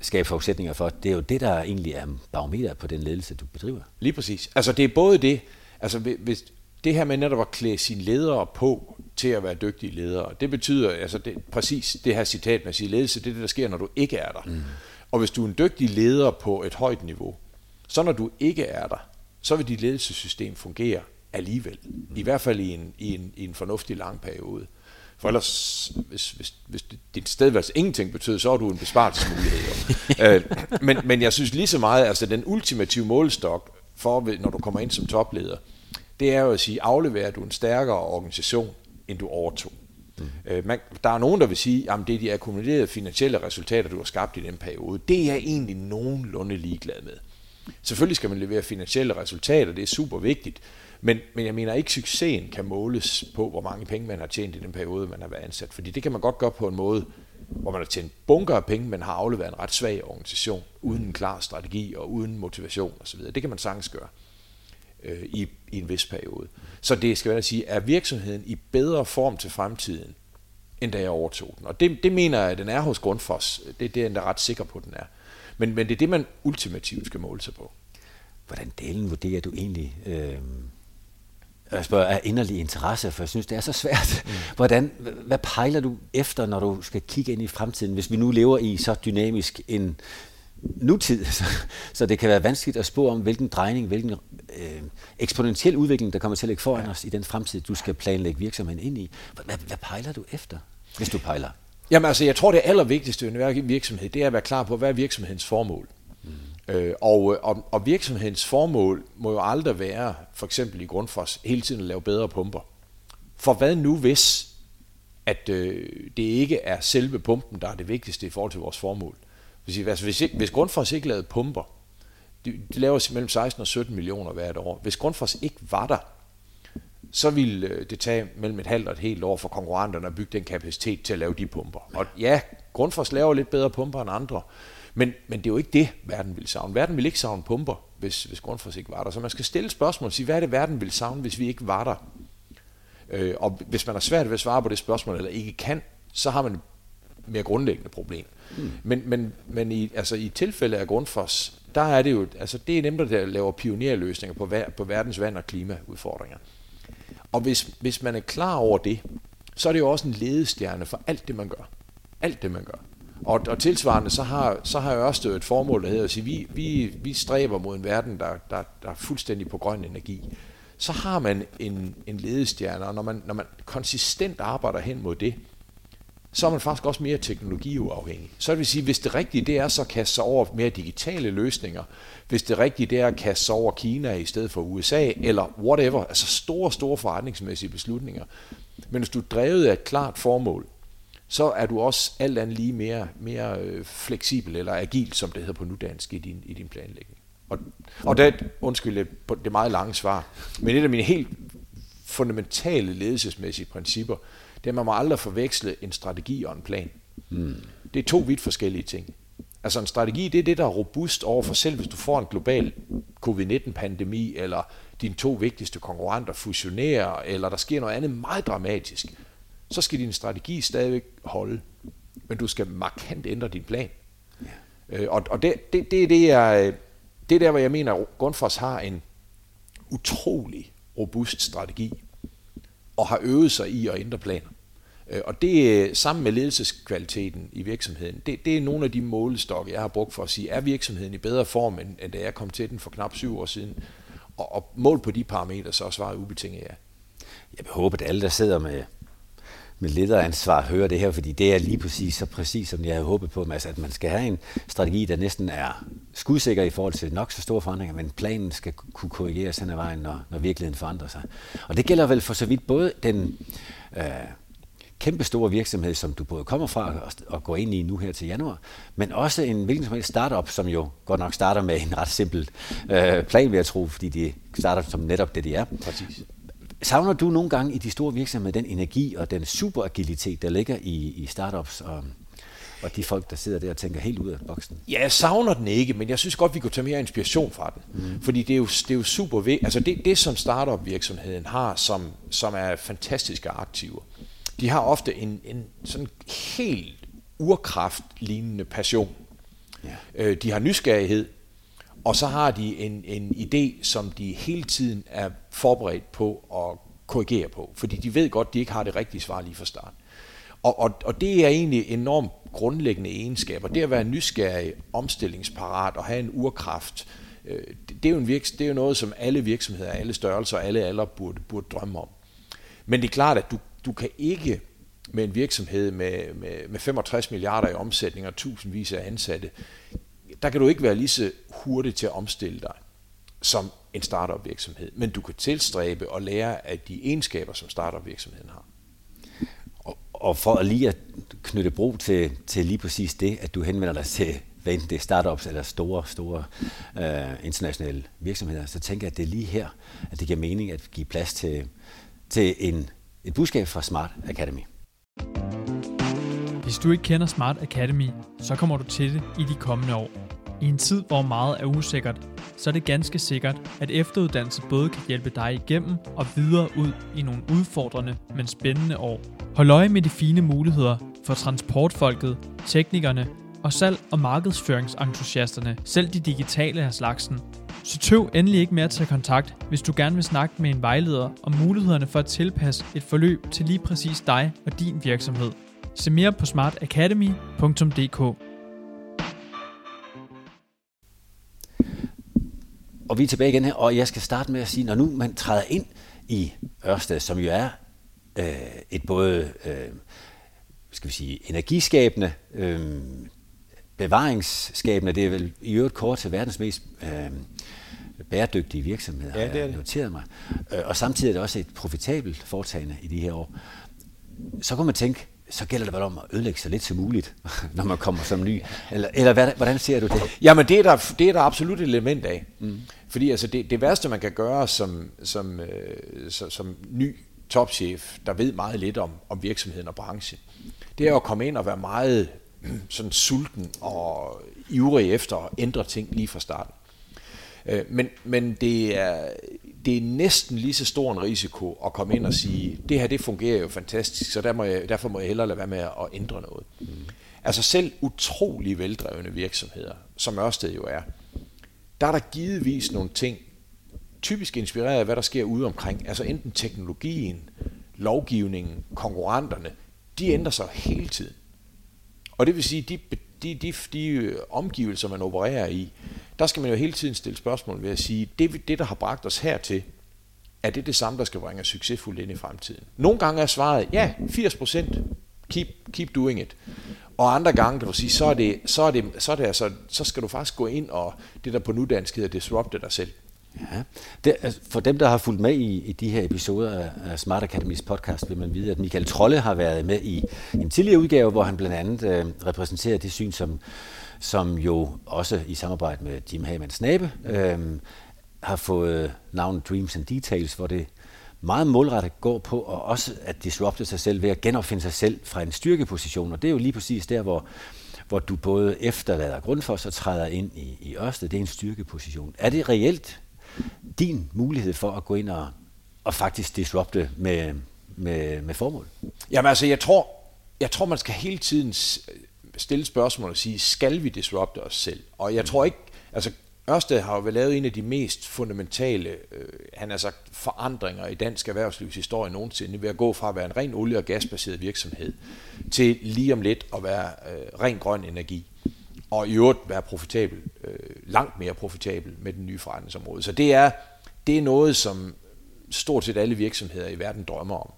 Speaker 2: skabe forudsætninger for, det er jo det, der egentlig er barometer på den ledelse, du bedriver.
Speaker 3: Lige præcis. Altså det er både det, altså hvis det her med netop at klæde sine ledere på til at være dygtige ledere, det betyder altså det, præcis det her citat med at sige, ledelse, det er det, der sker, når du ikke er der. Mm. Og hvis du er en dygtig leder på et højt niveau, så når du ikke er der, så vil dit ledelsessystem fungere alligevel. I hvert fald i en, i en, i en fornuftig lang periode. For ellers, hvis, hvis, hvis dit stedvalg ingenting betyder, så er du en besparelsesmulighed. [laughs] øh, men, men jeg synes lige så meget, altså den ultimative målestok for, når du kommer ind som topleder, det er jo at sige, afleverer du en stærkere organisation, end du overtog. Mm. Øh, man, der er nogen, der vil sige, at det er de akkumulerede finansielle resultater, du har skabt i den periode. Det er jeg egentlig nogenlunde ligeglad med. Selvfølgelig skal man levere finansielle resultater, det er super vigtigt, men, men jeg mener ikke, succesen kan måles på, hvor mange penge man har tjent i den periode, man har været ansat. Fordi det kan man godt gøre på en måde, hvor man har tjent bunker af penge, men har afleveret en ret svag organisation, uden en klar strategi og uden motivation osv. Det kan man sagtens gøre øh, i, i en vis periode. Så det skal jeg sige, er virksomheden i bedre form til fremtiden, end da jeg overtog den. Og det, det mener jeg, at den er hos Grundfos. Det, det er jeg ret sikker på, at den er. Men, men det er det, man ultimativt skal måle sig på.
Speaker 2: Hvordan delen vurderer du egentlig øh, jeg spørger, er inderlig interesse, for jeg synes, det er så svært. Mm. Hvordan, hvad pejler du efter, når du skal kigge ind i fremtiden, hvis vi nu lever i så dynamisk en nutid, [laughs] så, så det kan være vanskeligt at spå om, hvilken drejning, hvilken øh, eksponentiel udvikling, der kommer til at ligge foran ja. os i den fremtid, du skal planlægge virksomheden ind i. Hvad, hvad pejler du efter, hvis du pejler?
Speaker 3: Jamen altså, jeg tror, det allervigtigste i en virksomhed, det er at være klar på, hvad er virksomhedens formål. Mm. Øh, og, og, og virksomhedens formål må jo aldrig være, for eksempel i Grundfos, hele tiden at lave bedre pumper. For hvad nu hvis, at øh, det ikke er selve pumpen, der er det vigtigste i forhold til vores formål? Hvis, altså, hvis, ikke, hvis Grundfos ikke lavede pumper, de, de laver mellem 16 og 17 millioner hvert år. Hvis Grundfos ikke var der, så ville øh, det tage mellem et halvt og et helt år for konkurrenterne at bygge den kapacitet til at lave de pumper. Og ja, Grundfos laver lidt bedre pumper end andre, men, men det er jo ikke det, verden vil savne. Verden vil ikke savne pumper, hvis, hvis Grundfos ikke var der. Så man skal stille spørgsmål og sige, hvad er det, verden vil savne, hvis vi ikke var der? Øh, og hvis man har svært ved at svare på det spørgsmål, eller ikke kan, så har man et mere grundlæggende problem. Mm. Men, men, men i, altså, i tilfælde af Grundfos, der er det jo, altså det er dem, der laver pionerløsninger på, ver, på verdens vand- og klimaudfordringer. Og hvis, hvis man er klar over det, så er det jo også en ledestjerne for alt det, man gør. Alt det, man gør. Og, og tilsvarende, så har, så har Ørsted et formål, der hedder at sige, vi, vi, vi stræber mod en verden, der, der, der er fuldstændig på grøn energi. Så har man en, en ledestjerne, og når man, når man konsistent arbejder hen mod det, så er man faktisk også mere teknologiuafhængig. Så det vil sige, hvis det rigtige det er så at kaste sig over mere digitale løsninger, hvis det rigtige det er at kaste sig over Kina i stedet for USA, eller whatever, altså store, store forretningsmæssige beslutninger. Men hvis du er drevet af et klart formål, så er du også alt andet lige mere, mere øh, fleksibel eller agil, som det hedder på nudansk i din, i din planlægning. Og, og det, undskyld på det meget lange svar, men et af mine helt fundamentale ledelsesmæssige principper, det er, man må aldrig forveksle en strategi og en plan. Mm. Det er to vidt forskellige ting. Altså en strategi, det er det, der er robust over for selv, hvis du får en global covid-19-pandemi, eller dine to vigtigste konkurrenter fusionerer, eller der sker noget andet meget dramatisk, så skal din strategi stadigvæk holde. Men du skal markant ændre din plan. Ja. Øh, og og det, det, det, er det, jeg, det er der, hvor jeg mener, at Grundfos har en utrolig robust strategi og har øvet sig i at ændre planer. Øh, og det øh, sammen med ledelseskvaliteten i virksomheden, det, det er nogle af de målestokke, jeg har brugt for at sige, er virksomheden i bedre form, end, end da jeg kom til den for knap syv år siden? Og, og mål på de parametre, så svarer ubetinget ja.
Speaker 2: Jeg håber, at alle, der sidder med, med lederansvar høre det her, fordi det er lige præcis så præcis, som jeg havde håbet på, Mads, at man skal have en strategi, der næsten er skudsikker i forhold til nok så store forandringer, men planen skal kunne korrigeres hen ad vejen, når, når virkeligheden forandrer sig. Og det gælder vel for så vidt både den øh, kæmpe store virksomhed, som du både kommer fra og, og går ind i nu her til januar, men også en hvilken som helst startup, som jo godt nok starter med en ret simpel øh, plan, vil jeg tro, fordi de starter som netop det, de er. Præcis. Savner du nogle gange i de store virksomheder den energi og den superagilitet, der ligger i, i startups og, og de folk, der sidder der og tænker helt ud af boksen?
Speaker 3: Ja, jeg savner den ikke, men jeg synes godt, vi kunne tage mere inspiration fra den. Mm. Fordi det er jo, det er jo super vigtigt. Altså det, det, som startup-virksomheden har, som, som er fantastiske aktiver, de har ofte en, en sådan helt urkraft-lignende passion. Ja. Øh, de har nysgerrighed, og så har de en, en idé, som de hele tiden er forberedt på at korrigere på, fordi de ved godt, at de ikke har det rigtige svar lige fra start. Og, og, og det er egentlig enormt grundlæggende egenskaber. Det at være nysgerrig, omstillingsparat og have en urkraft, øh, det, er jo en virks, det er jo noget, som alle virksomheder, alle størrelser og alle aldre burde, burde drømme om. Men det er klart, at du, du kan ikke med en virksomhed med, med, med 65 milliarder i omsætning og tusindvis af ansatte, der kan du ikke være lige så hurtig til at omstille dig som en startup virksomhed, men du kan tilstræbe og lære af de egenskaber, som startup virksomheden har.
Speaker 2: Og, og for at lige at knytte bro til, til lige præcis det, at du henvender dig til hvad enten det er startups eller store, store øh, internationale virksomheder, så tænker jeg, at det er lige her, at det giver mening at give plads til, til en, et budskab fra Smart Academy.
Speaker 1: Hvis du ikke kender Smart Academy, så kommer du til det i de kommende år. I en tid, hvor meget er usikkert, så er det ganske sikkert, at efteruddannelse både kan hjælpe dig igennem og videre ud i nogle udfordrende, men spændende år. Hold øje med de fine muligheder for transportfolket, teknikerne og salg- og markedsføringsentusiasterne, selv de digitale af slagsen. Så tøv endelig ikke med at tage kontakt, hvis du gerne vil snakke med en vejleder om mulighederne for at tilpasse et forløb til lige præcis dig og din virksomhed. Se mere på smartacademy.dk.
Speaker 2: Og vi er tilbage igen her, og jeg skal starte med at sige, når nu man træder ind i Ørsted, som jo er øh, et både øh, skal vi sige, energiskabende, øh, bevaringsskabende, det er vel i øvrigt kort til verdens mest øh, bæredygtige virksomheder, ja, det er det. noteret mig. Øh, og samtidig er det også et profitabelt foretagende i de her år. Så kunne man tænke, så gælder det vel om at ødelægge sig lidt så muligt, [laughs] når man kommer som ny. Eller, eller hvad, hvordan ser du det?
Speaker 3: Jamen det er der, det er der absolut et element af. Mm. Fordi altså det, det værste, man kan gøre som, som, øh, som, som ny topchef, der ved meget lidt om, om virksomheden og branchen, det er at komme ind og være meget [clears throat] sådan sulten og ivrig efter at ændre ting lige fra starten. Øh, men, men det, er, det er næsten lige så stor en risiko at komme ind og sige, det her det fungerer jo fantastisk, så der må jeg, derfor må jeg hellere lade være med at ændre noget. Mm. Altså selv utrolig veldrevne virksomheder, som Ørsted jo er, der er der givetvis nogle ting, typisk inspireret af, hvad der sker ude omkring. Altså enten teknologien, lovgivningen, konkurrenterne, de ændrer sig hele tiden. Og det vil sige, de, de, de, de øh, omgivelser, man opererer i, der skal man jo hele tiden stille spørgsmål ved at sige, det, det der har bragt os hertil, er det det samme, der skal bringe os succesfuldt ind i fremtiden? Nogle gange er svaret, ja, 80%, keep, keep doing it. Og andre gange kan du sige, så er det, så er det, så er det altså, så skal du faktisk gå ind og det der på nudansk hedder disrupte dig selv.
Speaker 2: Ja. Det, altså, for dem, der har fulgt med i, i de her episoder af Smart Academies podcast, vil man vide, at Michael Trolle har været med i en tidligere udgave, hvor han blandt andet øh, repræsenterer det syn, som, som jo også i samarbejde med Jim Hamann Snabe øh, har fået navnet Dreams and Details, hvor det meget målrettet går på og også at disrupte sig selv ved at genopfinde sig selv fra en styrkeposition. Og det er jo lige præcis der, hvor, hvor du både efterlader grund for, træder ind i, i Ørsted. Det er en styrkeposition. Er det reelt din mulighed for at gå ind og, og faktisk disrupte med, med, med formål?
Speaker 3: Jamen altså, jeg tror, jeg tror, man skal hele tiden øh, stille spørgsmål og sige, skal vi disrupte os selv? Og jeg tror ikke, altså Ørsted har jo vel lavet en af de mest fundamentale, øh, han har sagt, forandringer i dansk erhvervslivs historie nogensinde, ved at gå fra at være en ren olie- og gasbaseret virksomhed, til lige om lidt at være øh, ren grøn energi og i øvrigt være profitabel, øh, langt mere profitabel med den nye forretningsområde. Så det er, det er noget, som stort set alle virksomheder i verden drømmer om.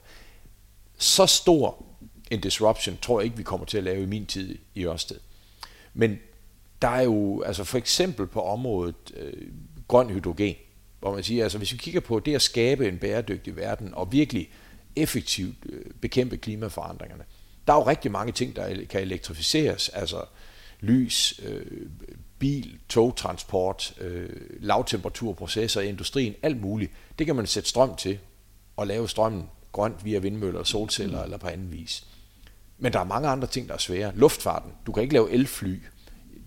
Speaker 3: Så stor en disruption tror jeg ikke, vi kommer til at lave i min tid i Ørsted. Men der er jo, altså for eksempel på området øh, grøn hydrogen, hvor man siger, altså hvis vi kigger på det at skabe en bæredygtig verden og virkelig effektivt øh, bekæmpe klimaforandringerne, der er jo rigtig mange ting, der kan elektrificeres, altså lys, øh, bil, togtransport, øh, lavtemperaturprocesser i industrien, alt muligt. Det kan man sætte strøm til og lave strømmen grønt via vindmøller, solceller mm. eller på anden vis. Men der er mange andre ting, der er svære. Luftfarten. Du kan ikke lave elfly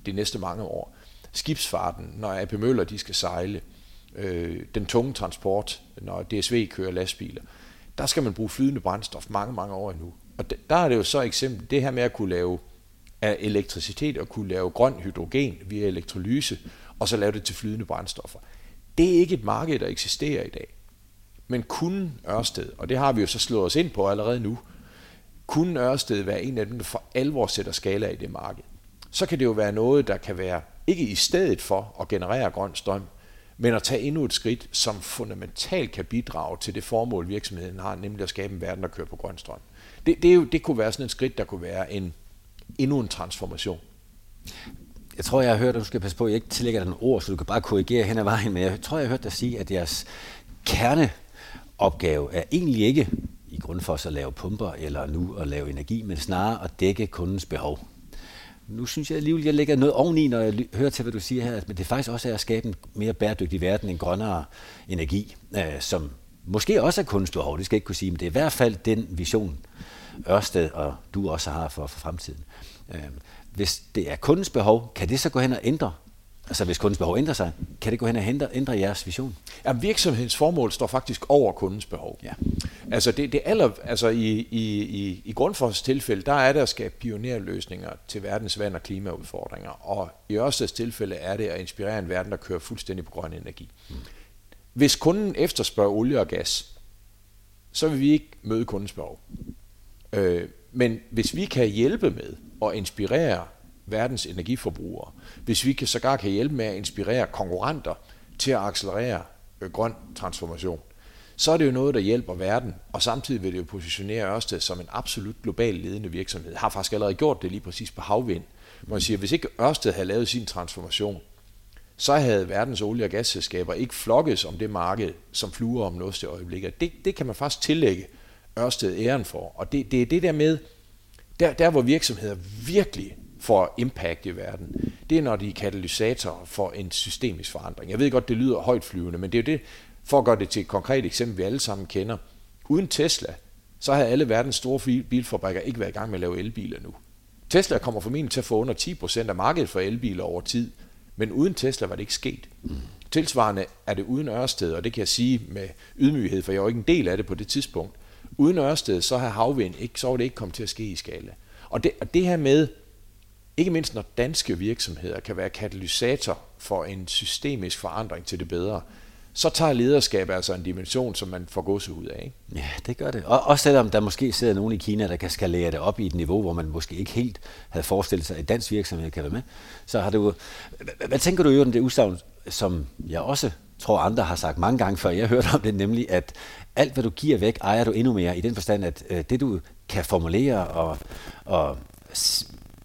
Speaker 3: de næste mange år. Skibsfarten, når AP Møller de skal sejle. Øh, den tunge transport, når DSV kører lastbiler. Der skal man bruge flydende brændstof mange, mange år endnu. Og der er det jo så eksempel, det her med at kunne lave af elektricitet og kunne lave grøn hydrogen via elektrolyse, og så lave det til flydende brændstoffer. Det er ikke et marked, der eksisterer i dag. Men kunne Ørsted, og det har vi jo så slået os ind på allerede nu, kunne Ørsted være en af dem, der for alvor sætter skala i det marked, så kan det jo være noget, der kan være ikke i stedet for at generere grøn strøm, men at tage endnu et skridt, som fundamentalt kan bidrage til det formål, virksomheden har, nemlig at skabe en verden, der kører på grøn strøm. Det, det, er jo, det kunne være sådan et skridt, der kunne være en, endnu en transformation.
Speaker 2: Jeg tror, jeg har hørt, at du skal passe på, at jeg ikke tillægger dig nogle ord, så du kan bare korrigere hen ad vejen, men jeg tror, jeg har hørt dig sige, at jeres kerneopgave er egentlig ikke i grund for at lave pumper eller nu at lave energi, men snarere at dække kundens behov. Nu synes jeg alligevel, jeg lægger noget oveni, når jeg hører til, hvad du siger her, at det faktisk også er at skabe en mere bæredygtig verden, en grønnere energi, øh, som måske også er kundens behov, det skal jeg ikke kunne sige, men det er i hvert fald den vision, Ørsted og du også har for, for fremtiden. Øh, hvis det er kundens behov, kan det så gå hen og ændre Altså hvis kundens behov ændrer sig, kan det gå hen og ændre, ændre jeres vision?
Speaker 3: Ja, virksomhedens formål står faktisk over kundens behov. Ja. Altså, det, det aller, altså i, i, i, i Grundfors tilfælde, der er det at skabe pionerløsninger til verdens vand- og klimaudfordringer. Og i Ørsteds tilfælde er det at inspirere en verden, der kører fuldstændig på grøn energi. Mm. Hvis kunden efterspørger olie og gas, så vil vi ikke møde kundens behov. Øh, men hvis vi kan hjælpe med at inspirere verdens energiforbrugere, hvis vi kan sågar kan hjælpe med at inspirere konkurrenter til at accelerere øh, grøn transformation, så er det jo noget, der hjælper verden, og samtidig vil det jo positionere Ørsted som en absolut global ledende virksomhed. Har faktisk allerede gjort det lige præcis på havvind. Hvor man siger, hvis ikke Ørsted havde lavet sin transformation, så havde verdens olie- og gasselskaber ikke flokkes om det marked, som fluer om noget til øjeblikket. Det, det kan man faktisk tillægge Ørsted æren for. Og det, det er det der med, der, der hvor virksomheder virkelig får impact i verden, det er når de er katalysatorer for en systemisk forandring. Jeg ved godt, det lyder højt flyvende, men det er jo det, for at gøre det til et konkret eksempel, vi alle sammen kender. Uden Tesla, så havde alle verdens store bilfabrikker ikke været i gang med at lave elbiler nu. Tesla kommer formentlig til at få under 10% af markedet for elbiler over tid, men uden Tesla var det ikke sket. Mm. Tilsvarende er det uden Ørsted, og det kan jeg sige med ydmyghed, for jeg var ikke en del af det på det tidspunkt. Uden Ørsted, så har havvind ikke, så var det ikke kommet til at ske i skala. Og det, og det her med, ikke mindst når danske virksomheder kan være katalysator for en systemisk forandring til det bedre, så tager lederskab altså en dimension, som man får gåse ud af. Ikke?
Speaker 2: Ja, det gør det. Og også selvom der måske sidder nogen i Kina, der kan skalere det op i et niveau, hvor man måske ikke helt havde forestillet sig, at dansk virksomhed kan være med. Så har du, hvad tænker du jo om det udsagn, som jeg også tror andre har sagt mange gange før, jeg hørte om det, nemlig at alt hvad du giver væk, ejer du endnu mere, i den forstand, at øh, det du kan formulere og, og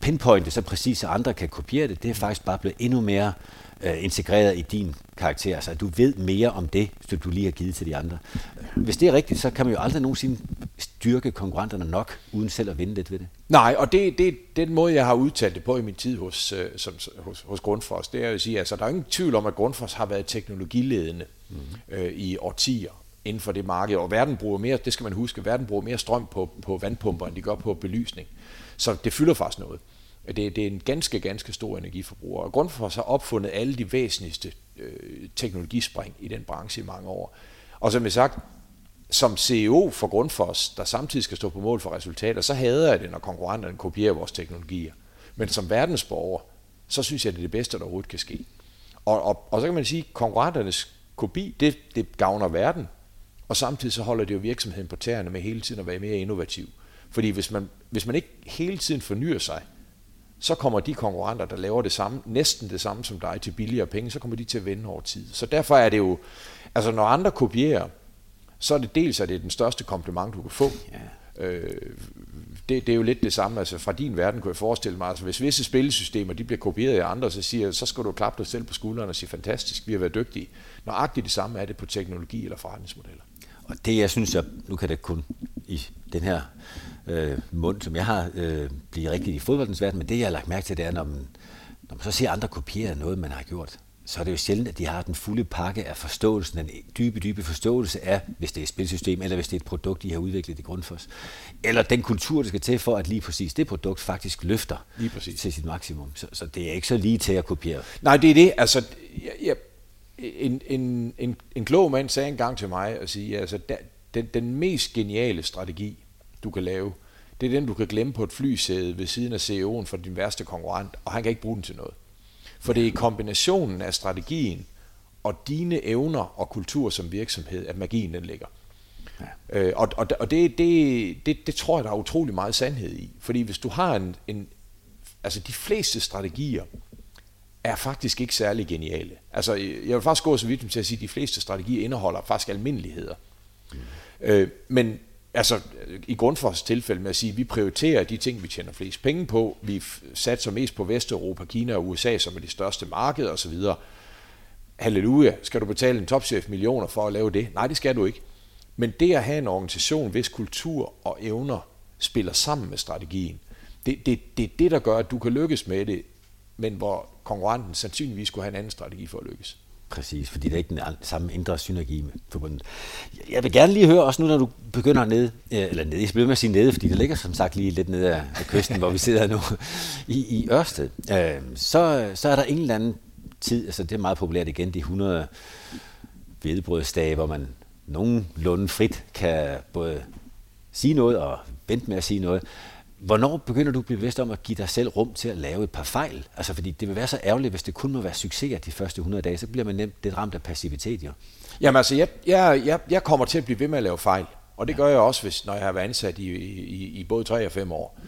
Speaker 2: pinpointe så præcis, så andre kan kopiere det, det er faktisk bare blevet endnu mere øh, integreret i din karakter. Altså, du ved mere om det, som du lige har givet til de andre. Hvis det er rigtigt, så kan man jo aldrig nogensinde styrke konkurrenterne nok, uden selv at vinde lidt ved det.
Speaker 3: Nej, og det, det, den måde, jeg har udtalt det på i min tid hos, øh, som, hos, hos Grundfos. Det er at sige, altså, der er ingen tvivl om, at Grundfos har været teknologiledende mm. øh, i årtier inden for det marked, og verden bruger mere, det skal man huske, verden bruger mere strøm på, på vandpumper, end de gør på belysning. Så det fylder faktisk noget. Det, det er en ganske, ganske stor energiforbruger. Og Grundfos har opfundet alle de væsentligste øh, teknologispring i den branche i mange år. Og som jeg sagt, som CEO for Grundfos, der samtidig skal stå på mål for resultater, så hader jeg det, når konkurrenterne kopierer vores teknologier. Men som verdensborger, så synes jeg, det er det bedste, der overhovedet kan ske. Og, og, og så kan man sige, at konkurrenternes kopi, det, det gavner verden, og samtidig så holder det jo virksomheden på tæerne med hele tiden at være mere innovativ. Fordi hvis man, hvis man ikke hele tiden fornyer sig, så kommer de konkurrenter, der laver det samme, næsten det samme som dig til billigere penge, så kommer de til at vende over tid. Så derfor er det jo, altså når andre kopierer, så er det dels at det er den største kompliment, du kan få. Ja. Øh, det, det er jo lidt det samme. Altså fra din verden kunne jeg forestille mig, altså hvis visse spillesystemer de bliver kopieret af andre, så siger så skal du klappe dig selv på skulderen og sige, fantastisk, vi har været dygtige. Nøjagtigt det samme er det på teknologi eller forretningsmodeller.
Speaker 2: Og det, jeg synes, jeg, nu kan det kun i den her øh, mund, som jeg har, øh, blive rigtigt i fodboldens verden, men det, jeg har lagt mærke til, det er, når man, når man så ser andre kopiere noget, man har gjort, så er det jo sjældent, at de har den fulde pakke af forståelsen, den dybe, dybe forståelse af, hvis det er et spilsystem, eller hvis det er et produkt, de har udviklet i Grundfos. Eller den kultur, der skal til for, at lige præcis det produkt faktisk løfter lige præcis. til sit maksimum. Så, så det er ikke så lige til at kopiere.
Speaker 3: Nej, det er det. Altså, jeg, jeg, en, en, en, en klog mand sagde engang til mig, at sige, altså, den, den mest geniale strategi, du kan lave, det er den, du kan glemme på et flysæde ved siden af CEO'en for din værste konkurrent, og han kan ikke bruge den til noget. For det er i kombinationen af strategien og dine evner og kultur som virksomhed, at magien den ligger. Ja. Øh, og og, og det, det, det, det tror jeg, der er utrolig meget sandhed i. Fordi hvis du har en, en altså de fleste strategier er faktisk ikke særlig geniale. Altså jeg vil faktisk gå så vidt til at sige, at de fleste strategier indeholder faktisk almindeligheder. Mm. Øh, men altså i Grundfors tilfælde med at sige, at vi prioriterer de ting, vi tjener flest penge på. Vi satser mest på Vesteuropa, Kina og USA, som er de største markeder osv. Halleluja, skal du betale en topchef millioner for at lave det? Nej, det skal du ikke. Men det at have en organisation, hvis kultur og evner spiller sammen med strategien, det, det, det er det, der gør, at du kan lykkes med det, men hvor konkurrenten sandsynligvis skulle have en anden strategi for at lykkes.
Speaker 2: Præcis, fordi der er ikke den samme indre synergi med forbundet. Jeg vil gerne lige høre, også nu når du begynder ned, øh, eller nede, jeg bliver med at sige nede, fordi det ligger som sagt lige lidt nede af, af kysten, hvor vi sidder nu, i, i Ørsted, øh, så, så er der en eller anden tid, altså det er meget populært igen, de 100 hvedebrødsdage, hvor man nogenlunde frit kan både sige noget og vente med at sige noget. Hvornår begynder du at blive bevidst om at give dig selv rum til at lave et par fejl? Altså, fordi det vil være så ærgerligt, hvis det kun må være succeser de første 100 dage, så bliver man nemt det ramt af passivitet, jo.
Speaker 3: Jamen altså, jeg, jeg, jeg, jeg kommer til at blive ved med at lave fejl. Og det gør jeg også, hvis, når jeg har været ansat i, i, i både 3 og 5 år.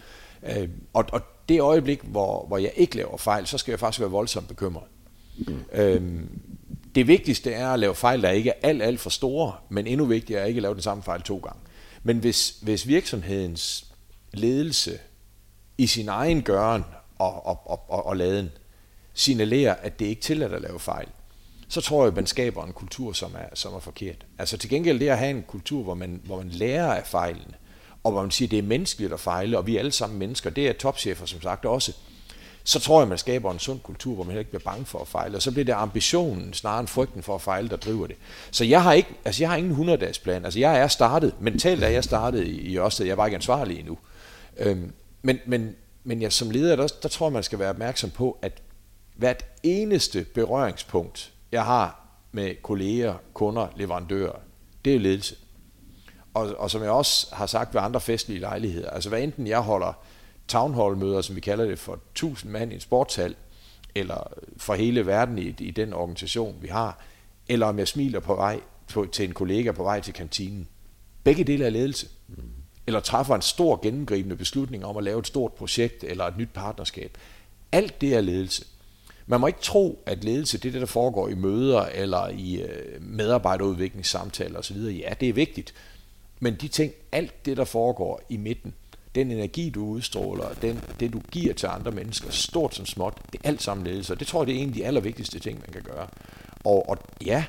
Speaker 3: Øh, og, og det øjeblik, hvor, hvor jeg ikke laver fejl, så skal jeg faktisk være voldsomt bekymret. Mm. Øh, det vigtigste er at lave fejl, der ikke er alt, alt for store, men endnu vigtigere er ikke at lave den samme fejl to gange. Men hvis, hvis virksomhedens ledelse i sin egen gøren og, og, og, og, og laden signalerer, at det ikke tilladt at lave fejl, så tror jeg, at man skaber en kultur, som er, som er forkert. Altså til gengæld det at have en kultur, hvor man, hvor man lærer af fejlen, og hvor man siger, at det er menneskeligt at fejle, og vi er alle sammen mennesker, det er topchefer som sagt også, så tror jeg, man skaber en sund kultur, hvor man heller ikke bliver bange for at fejle. Og så bliver det ambitionen, snarere end frygten for at fejle, der driver det. Så jeg har, ikke, altså jeg har ingen 100-dages plan. Altså jeg er startet, mentalt er jeg startet i, i Ørsted, jeg var ikke ansvarlig endnu. Øhm, men, men, men jeg som leder, der, der tror man skal være opmærksom på, at hvert eneste berøringspunkt, jeg har med kolleger, kunder, leverandører, det er ledelse. Og, og som jeg også har sagt ved andre festlige lejligheder, altså hvad enten jeg holder town hall møder, som vi kalder det, for 1000 mand i en sportshal, eller for hele verden i, i den organisation, vi har, eller om jeg smiler på vej på, til en kollega på vej til kantinen. Begge dele er ledelse. Mm eller træffer en stor gennemgribende beslutning om at lave et stort projekt eller et nyt partnerskab. Alt det er ledelse. Man må ikke tro, at ledelse det er det, der foregår i møder eller i øh, medarbejderudviklingssamtaler osv. Ja, det er vigtigt. Men de ting, alt det, der foregår i midten, den energi, du udstråler, den, det, du giver til andre mennesker, stort som småt, det er alt sammen ledelse. Og det tror jeg, det er en af de allervigtigste ting, man kan gøre. Og, og ja,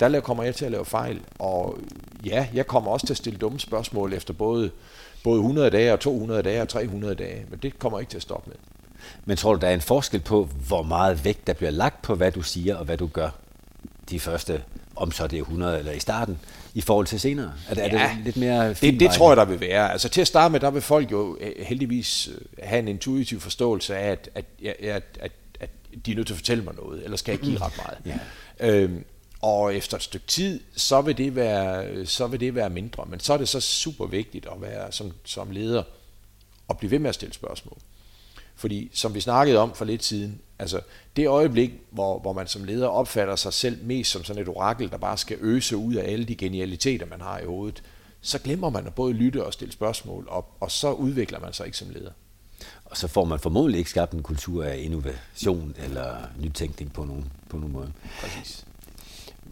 Speaker 3: der kommer jeg til at lave fejl, og ja, jeg kommer også til at stille dumme spørgsmål efter både, både 100 dage og 200 dage og 300 dage, men det kommer ikke til at stoppe med.
Speaker 2: Men tror du, der er en forskel på, hvor meget vægt der bliver lagt på, hvad du siger og hvad du gør de første, om så det er 100 eller i starten, i forhold til senere? Er det, ja, er det lidt mere
Speaker 3: det, det tror jeg, der vil være. Altså til at starte med, der vil folk jo øh, heldigvis øh, have en intuitiv forståelse af, at, at, at, at, at de er nødt til at fortælle mig noget, eller skal jeg give ret meget. Ja. Øhm, og efter et stykke tid, så vil det være, så vil det være mindre. Men så er det så super vigtigt at være som, som leder og blive ved med at stille spørgsmål. Fordi som vi snakkede om for lidt siden, altså det øjeblik, hvor, hvor man som leder opfatter sig selv mest som sådan et orakel, der bare skal øse ud af alle de genialiteter, man har i hovedet, så glemmer man at både lytte og stille spørgsmål, og, og så udvikler man sig ikke som leder.
Speaker 2: Og så får man formodentlig ikke skabt en kultur af innovation eller nytænkning på nogen, på nogen måde.
Speaker 3: Præcis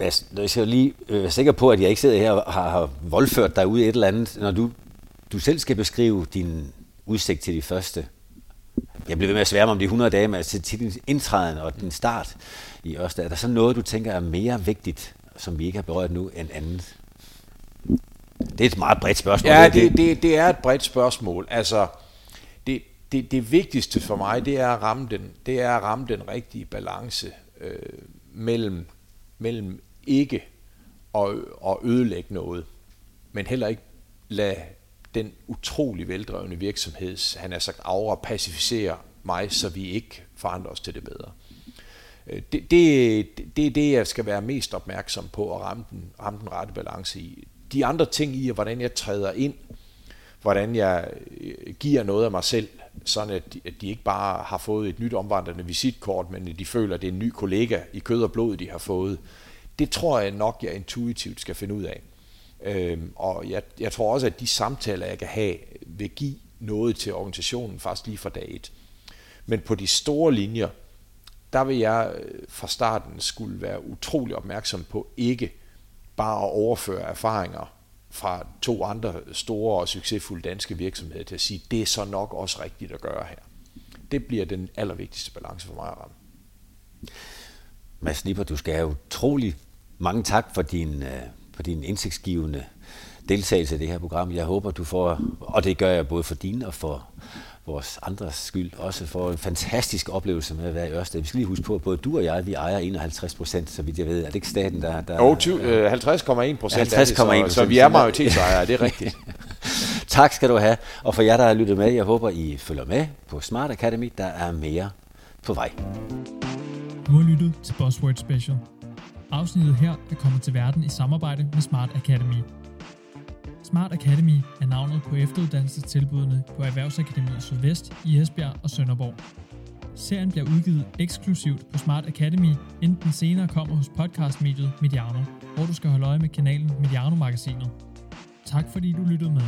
Speaker 2: jeg skal lige øh, være sikker på, at jeg ikke sidder her og har, voldført dig ud i et eller andet, når du, du selv skal beskrive din udsigt til de første jeg bliver ved med at sværme om de 100 dage, men altså til din indtræden og din start i Ørsted, er der så noget, du tænker er mere vigtigt, som vi ikke har berørt nu, end andet? Det er et meget bredt spørgsmål.
Speaker 3: Ja, det, det, det er et bredt spørgsmål. Altså, det, det, det vigtigste for mig, det er at ramme den, det er at ramme den rigtige balance øh, mellem, mellem ikke at, at ødelægge noget, men heller ikke lade den utrolig veldrevne virksomhed, han har sagt, aura pacificere mig, så vi ikke forandrer os til det bedre. Øh, det, det, det er det, jeg skal være mest opmærksom på at ramme den, ramme den rette balance i. De andre ting i, hvordan jeg træder ind, hvordan jeg øh, giver noget af mig selv, sådan at de, at de ikke bare har fået et nyt omvandrende visitkort, men at de føler, at det er en ny kollega i kød og blod, de har fået. Det tror jeg nok, jeg intuitivt skal finde ud af. Øhm, og jeg, jeg tror også, at de samtaler, jeg kan have, vil give noget til organisationen faktisk lige fra dag et. Men på de store linjer, der vil jeg øh, fra starten skulle være utrolig opmærksom på ikke bare at overføre erfaringer fra to andre store og succesfulde danske virksomheder til at sige, det er så nok også rigtigt at gøre her. Det bliver den allervigtigste balance for mig at ramme.
Speaker 2: Mads Nipper, du skal have utrolig mange tak for din, øh, for din indsigtsgivende deltagelse i det her program. Jeg håber, du får, og det gør jeg både for din og for vores andres skyld, også for en fantastisk oplevelse med at være i Ørsted. Vi skal lige huske på, at både du og jeg, vi ejer 51 procent, så vidt jeg ved. Er det ikke staten, der... der
Speaker 3: oh, 50,1 procent 50, så, så vi er majoritetsejere, det er rigtigt. [laughs]
Speaker 2: tak skal du have. Og for jer, der har lyttet med, jeg håber, I følger med på Smart Academy. Der er mere på vej.
Speaker 1: Du har lyttet til Buzzword Special. Afsnittet her er kommet til verden i samarbejde med Smart Academy. Smart Academy er navnet på efteruddannelsestilbudene på Erhvervsakademiet Sydvest i Esbjerg og Sønderborg. Serien bliver udgivet eksklusivt på Smart Academy, inden den senere kommer hos podcastmediet Mediano, hvor du skal holde øje med kanalen Mediano-magasinet. Tak fordi du lyttede med.